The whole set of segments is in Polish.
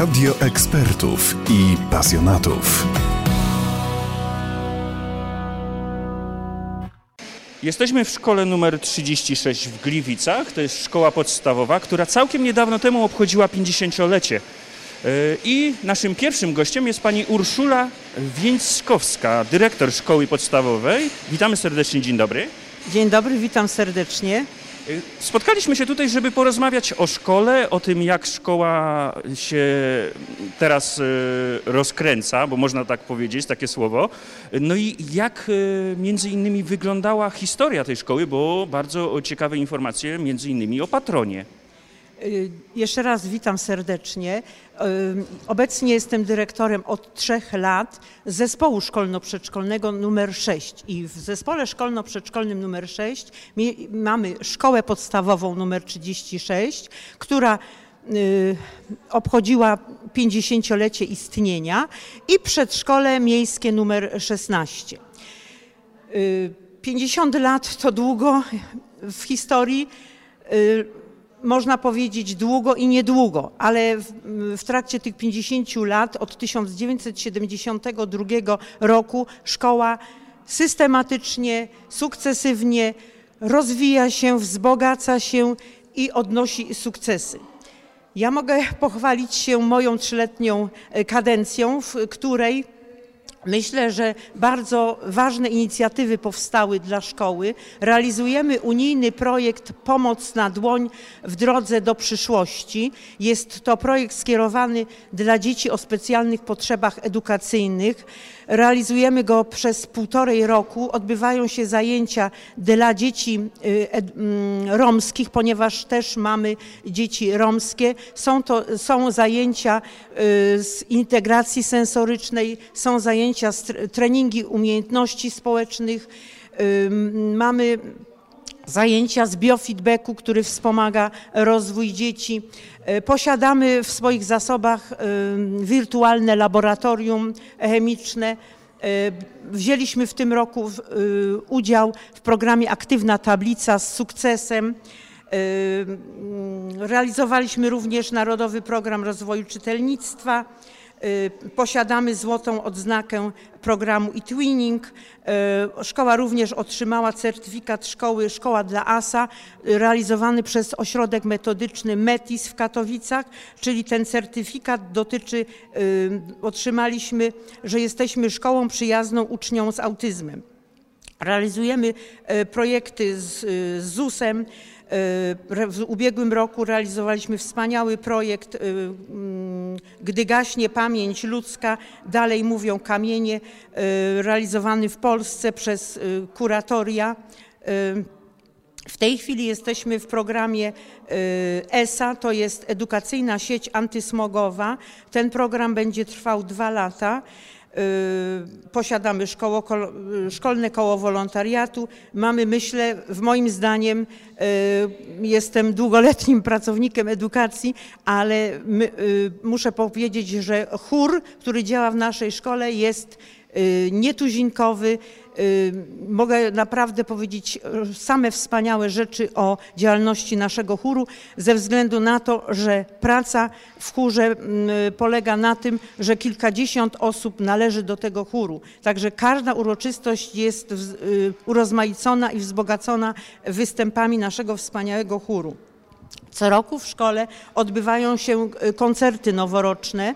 Radio ekspertów i pasjonatów. Jesteśmy w szkole numer 36 w Gliwicach. To jest szkoła podstawowa, która całkiem niedawno temu obchodziła 50-lecie. Yy, I naszym pierwszym gościem jest pani Urszula Więckowska, dyrektor szkoły podstawowej. Witamy serdecznie, dzień dobry. Dzień dobry, witam serdecznie. Spotkaliśmy się tutaj, żeby porozmawiać o szkole, o tym, jak szkoła się teraz yy, rozkręca, bo można tak powiedzieć, takie słowo. No i jak yy, między innymi wyglądała historia tej szkoły, bo bardzo ciekawe informacje między innymi o patronie. Y, Jeszcze raz witam serdecznie. Y, Obecnie jestem dyrektorem od trzech lat zespołu szkolno-przedszkolnego numer 6 i w zespole szkolno-przedszkolnym numer 6 mi- mamy szkołę podstawową numer 36, która y, obchodziła 50-lecie istnienia i przedszkole miejskie numer 16. Y, 50 lat to długo w historii. Można powiedzieć długo i niedługo, ale w, w trakcie tych 50 lat, od 1972 roku, szkoła systematycznie, sukcesywnie rozwija się, wzbogaca się i odnosi sukcesy. Ja mogę pochwalić się moją trzyletnią e, kadencją, w której Myślę, że bardzo ważne inicjatywy powstały dla szkoły. Realizujemy unijny projekt Pomoc na dłoń w drodze do przyszłości. Jest to projekt skierowany dla dzieci o specjalnych potrzebach edukacyjnych. Realizujemy go przez półtorej roku. Odbywają się zajęcia dla dzieci y, mm, romskich, ponieważ też mamy dzieci romskie. Są to są zajęcia y, z integracji sensorycznej, są zajęcia z tre- treningi umiejętności społecznych. Mamy zajęcia z biofeedbacku, który wspomaga rozwój dzieci. E, Posiadamy w swoich zasobach wirtualne laboratorium chemiczne. E, Wzięliśmy w tym roku y, udział w programie Aktywna Tablica z sukcesem. E, mm, Realizowaliśmy również Narodowy Program Rozwoju Czytelnictwa. Y, Posiadamy złotą odznakę programu e-twinning. Y, Szkoła również otrzymała certyfikat szkoły Szkoła dla ASA, realizowany przez ośrodek metodyczny METIS w Katowicach, czyli ten certyfikat dotyczy, y, otrzymaliśmy, że jesteśmy szkołą przyjazną uczniom z autyzmem. Realizujemy projekty z ZUS-em. Re- W ubiegłym roku realizowaliśmy wspaniały projekt e, mm, Gdy gaśnie pamięć ludzka, dalej mówią kamienie, e, realizowany w Polsce przez kuratoria. W tej chwili jesteśmy w programie y, ESA, to jest edukacyjna sieć antysmogowa. Ten program będzie trwał dwa lata. Y, Posiadamy szkoło, y, szkolne koło wolontariatu. Mamy, myślę, w moim zdaniem, y, jestem długoletnim pracownikiem edukacji, ale muszę powiedzieć, że chór, który działa w naszej szkole jest nietuzinkowy. Y, Mogę naprawdę powiedzieć y, same wspaniałe rzeczy o działalności naszego chóru, ze względu na to, że praca w chórze polega na tym, że kilkadziesiąt osób należy do tego chóru. Także każda uroczystość jest y, urozmaicona i wzbogacona występami naszego wspaniałego chóru. Co roku w szkole odbywają się koncerty noworoczne,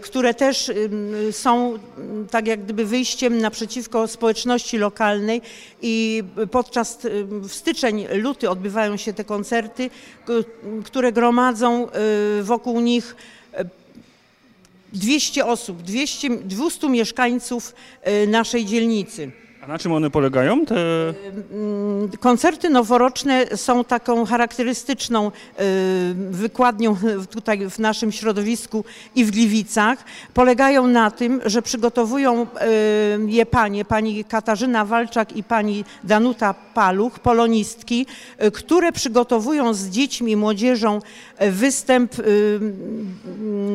które też ym, są ym, tak jak gdyby wyjściem naprzeciwko społeczności lokalnej i podczas w styczeń, luty odbywają się te koncerty, które gromadzą y, wokół nich 200 osób, 200, 200 mieszkańców y, naszej dzielnicy. A na czym one polegają? Te... Koncerty noworoczne są taką charakterystyczną y, wykładnią tutaj w naszym środowisku i w Gliwicach. Polegają na tym, że przygotowują y, je panie, pani Katarzyna Walczak i pani Danuta Paluch, polonistki, y, które przygotowują z dziećmi młodzieżą występ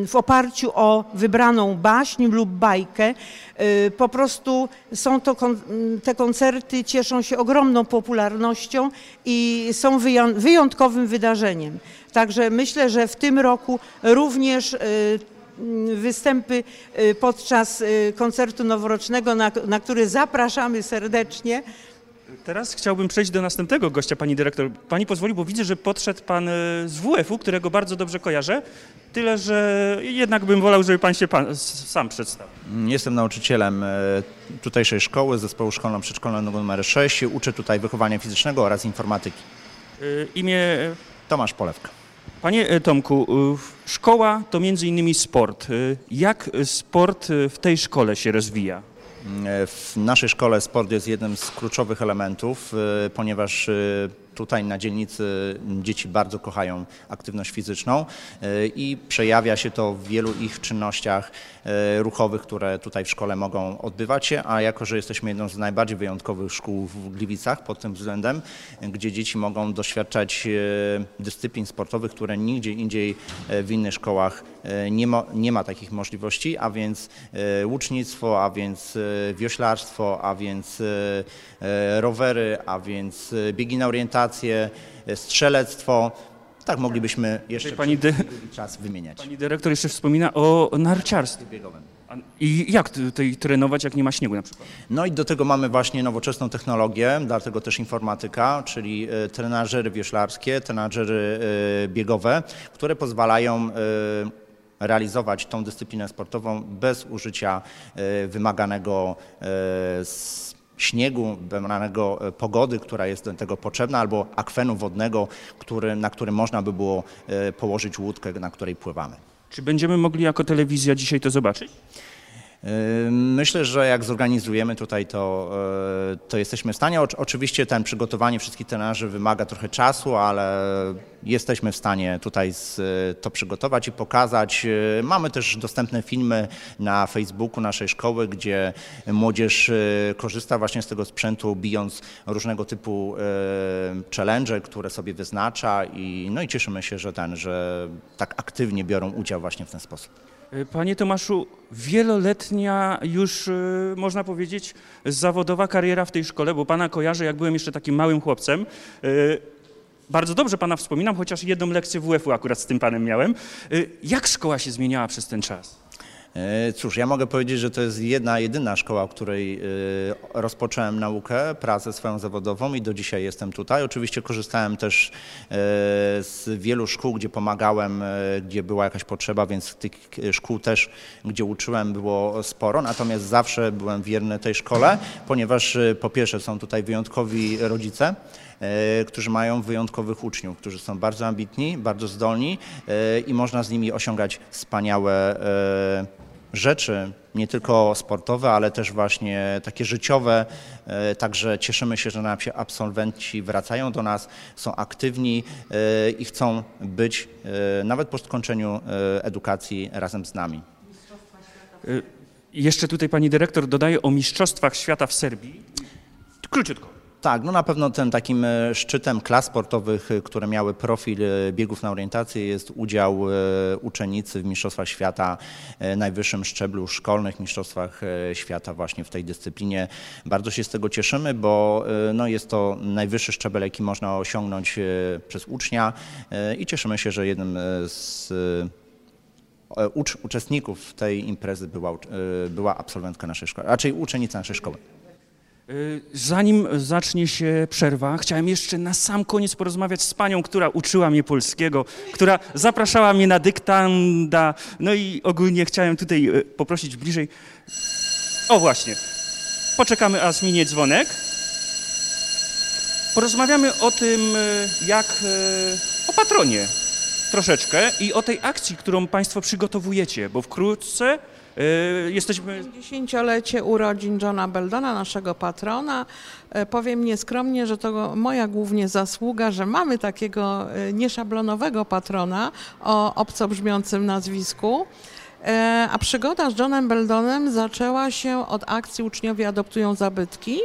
w oparciu o wybraną baśń lub bajkę. Po prostu są to te koncerty cieszą się ogromną popularnością i są wyją- wyjątkowym wydarzeniem. Także myślę, że w tym roku również y, mm, występy y, podczas y, koncertu noworocznego, na, na który zapraszamy serdecznie, Teraz chciałbym przejść do następnego gościa, pani dyrektor. Pani pozwoli, bo widzę, że podszedł pan e, z WF-u, którego bardzo dobrze kojarzę. Tyle, że jednak bym wolał, żeby pan się pan sam przedstawił. Jestem nauczycielem e, tutejszej szkoły, zespołu szkolno-przedszkolnego nr 6. Uczę tutaj wychowania fizycznego oraz informatyki. E, Imię Tomasz Polewka. Panie Tomku, szkoła to między innymi sport. Jak sport w tej szkole się rozwija? W naszej szkole sport jest jednym z kluczowych elementów, e, ponieważ e, tutaj na dzielnicy dzieci bardzo kochają aktywność fizyczną e, i przejawia się to w wielu ich czynnościach ruchowych, które tutaj w szkole mogą odbywać się, a jako, że jesteśmy jedną z najbardziej wyjątkowych szkół w Gliwicach pod tym względem, gdzie dzieci mogą doświadczać dyscyplin sportowych, które nigdzie indziej w innych szkołach nie ma, nie ma takich możliwości, a więc e, łucznictwo, a więc e, wioślarstwo, a więc e, e, rowery, a więc e, biegi na orientację, e, strzelectwo. Tak moglibyśmy jeszcze Pani dy- czas wymieniać. Pani dyrektor jeszcze wspomina o narciarstwie. Biegowym. I jak tutaj trenować, jak nie ma śniegu na przykład? No i do tego mamy właśnie nowoczesną technologię, dlatego też informatyka, czyli e, trenażery wioślarskie, trenażery e, biegowe, które pozwalają e, realizować tą dyscyplinę sportową bez użycia e, wymaganego e, śniegu, wymaganego e, pogody, która jest do tego potrzebna, albo akwenu wodnego, który, na którym można by było położyć łódkę, na której pływamy. Czy będziemy mogli jako telewizja dzisiaj to zobaczyć? Myślę, że jak zorganizujemy tutaj, to, yy, to jesteśmy w stanie. Oczy- Oczywiście ten przygotowanie wszystkich trenaży wymaga trochę czasu, ale jesteśmy w stanie tutaj z, to przygotować i pokazać. Yy, Mamy też dostępne filmy na Facebooku naszej szkoły, gdzie młodzież korzysta właśnie z tego sprzętu, bijąc różnego typu challenge, które sobie wyznacza i, no i cieszymy się, że ten, że tak aktywnie biorą udział właśnie w ten sposób. E, Panie Tomaszu, wieloletnia już, e, można powiedzieć, zawodowa kariera w tej szkole, bo pana kojarzę, jak byłem jeszcze takim małym chłopcem. E, Bardzo dobrze pana wspominam, chociaż jedną lekcję WF-u akurat z tym panem miałem. Jak szkoła się zmieniała przez ten czas? E, Cóż, ja mogę powiedzieć, że to jest jedna, jedyna szkoła, w której e, rozpocząłem naukę, pracę swoją zawodową i do dzisiaj jestem tutaj. Oczywiście korzystałem też e, z wielu szkół, gdzie pomagałem, gdzie była jakaś potrzeba, więc tych szkół też, gdzie uczyłem, było sporo. Natomiast zawsze byłem wierny tej szkole, ponieważ po pierwsze są tutaj wyjątkowi rodzice, którzy mają wyjątkowych uczniów, którzy są bardzo ambitni, bardzo zdolni e, i można z nimi osiągać wspaniałe e, rzeczy, nie tylko sportowe, ale też właśnie takie życiowe. E, Także cieszymy się, że nam się absolwenci wracają do nas, są aktywni e, i chcą być e, nawet po skończeniu e, edukacji razem z nami. Jeszcze tutaj pani dyrektor dodaje o Mistrzostwach Świata w Serbii. Króciutko. Tak, no na pewno ten takim e, szczytem klas sportowych, e, które miały profil e, biegów na orientację jest udział uczennicy w Mistrzostwach Świata, najwyższym szczeblu szkolnych Mistrzostwach Świata właśnie w tej dyscyplinie. Bardzo się z tego cieszymy, bo no jest to najwyższy szczebel, jaki można osiągnąć przez ucznia i cieszymy się, że jednym z ucz- uczestników tej imprezy była, była absolwentka naszej szkoły, raczej uczennica naszej szkoły. Y, Zanim zacznie się przerwa, chciałem jeszcze na sam koniec porozmawiać z panią, która uczyła mnie polskiego, która zapraszała mnie na dyktanda, no i ogólnie chciałem tutaj y, poprosić bliżej. O właśnie, poczekamy aż minie dzwonek. Porozmawiamy o tym, y, jak o patronie troszeczkę i o tej akcji, którą państwo przygotowujecie, bo wkrótce jesteśmy 50-lecie urodzin Johna Beldona, naszego patrona. E, Powiem nieskromnie, że to moja głównie zasługa, że mamy takiego e, nieszablonowego patrona o obco brzmiącym nazwisku. E, A przygoda z Johnem Beldonem zaczęła się od akcji Uczniowie adoptują zabytki,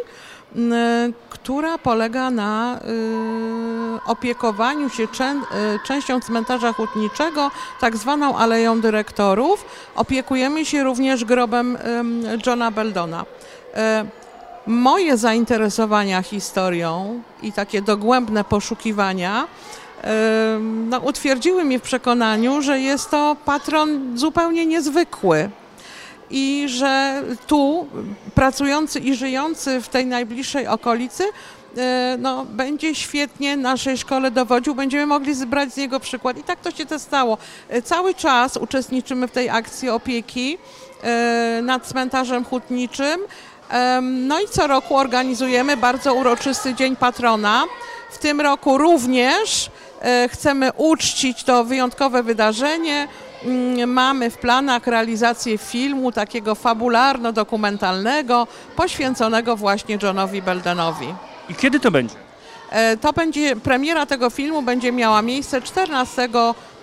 która polega na y, opiekowaniu się y, częścią cmentarza hutniczego, tak zwaną Aleją Dyrektorów. Opiekujemy się również grobem Johna Beldona. Moje zainteresowania historią i takie dogłębne poszukiwania no, utwierdziły mnie w przekonaniu, że jest to patron zupełnie niezwykły i że tu pracujący i żyjący w tej najbliższej okolicy e, no, będzie świetnie naszej szkole dowodził, będziemy mogli zbrać z niego przykład. I tak to się też stało. E, cały czas uczestniczymy w tej akcji opieki e, nad cmentarzem hutniczym. No i co roku organizujemy bardzo uroczysty Dzień Patrona. W tym roku również chcemy uczcić to wyjątkowe wydarzenie mamy w planach realizację filmu takiego fabularno-dokumentalnego poświęconego właśnie Johnowi Beldenowi. I kiedy to będzie? E, to będzie, premiera tego filmu będzie miała miejsce 14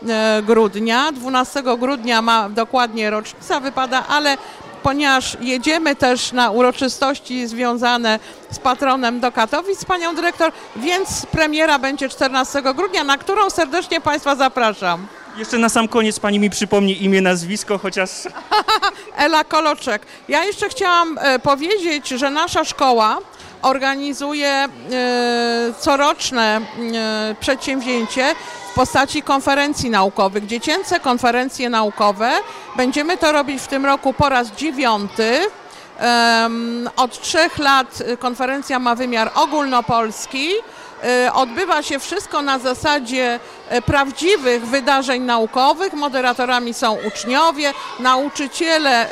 e, grudnia. 12 grudnia ma dokładnie rocznica wypada, ale ponieważ jedziemy też na uroczystości związane z patronem do Katowic panią dyrektor, więc premiera będzie 14 grudnia, na którą serdecznie Państwa zapraszam. Jeszcze na sam koniec pani mi przypomni imię, nazwisko, chociaż... Ela Koloczek. Ja jeszcze chciałam e, powiedzieć, że nasza szkoła organizuje e, coroczne e, przedsięwzięcie w postaci konferencji naukowych, dziecięce konferencje naukowe. Będziemy to robić w tym roku po raz dziewiąty. Od trzech lat konferencja ma wymiar ogólnopolski. E, odbywa się wszystko na zasadzie e, prawdziwych wydarzeń naukowych. Moderatorami są uczniowie, nauczyciele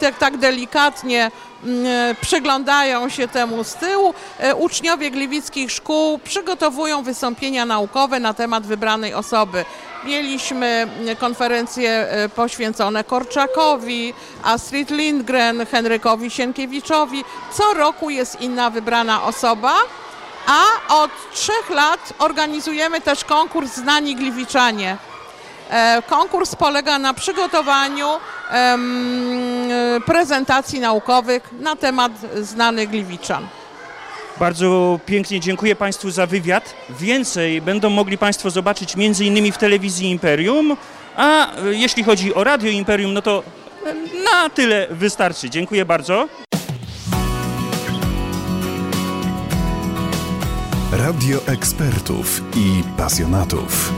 tak, tak delikatnie mm, przyglądają się temu z tyłu. E, uczniowie gliwickich szkół przygotowują wystąpienia naukowe na temat wybranej osoby. Mieliśmy konferencje poświęcone Korczakowi, Astrid Lindgren, Henrykowi Sienkiewiczowi. Co roku jest inna wybrana osoba. A od trzech lat organizujemy też konkurs Znani Gliwiczanie. E, konkurs polega na przygotowaniu prezentacji naukowych na temat znanych Gliwiczan. Bardzo pięknie dziękuję Państwu za wywiad. Więcej będą mogli Państwo zobaczyć innymi w telewizji Imperium, a e, jeśli chodzi o Radio Imperium, no to na tyle wystarczy. Dziękuję bardzo. Radio ekspertów i pasjonatów.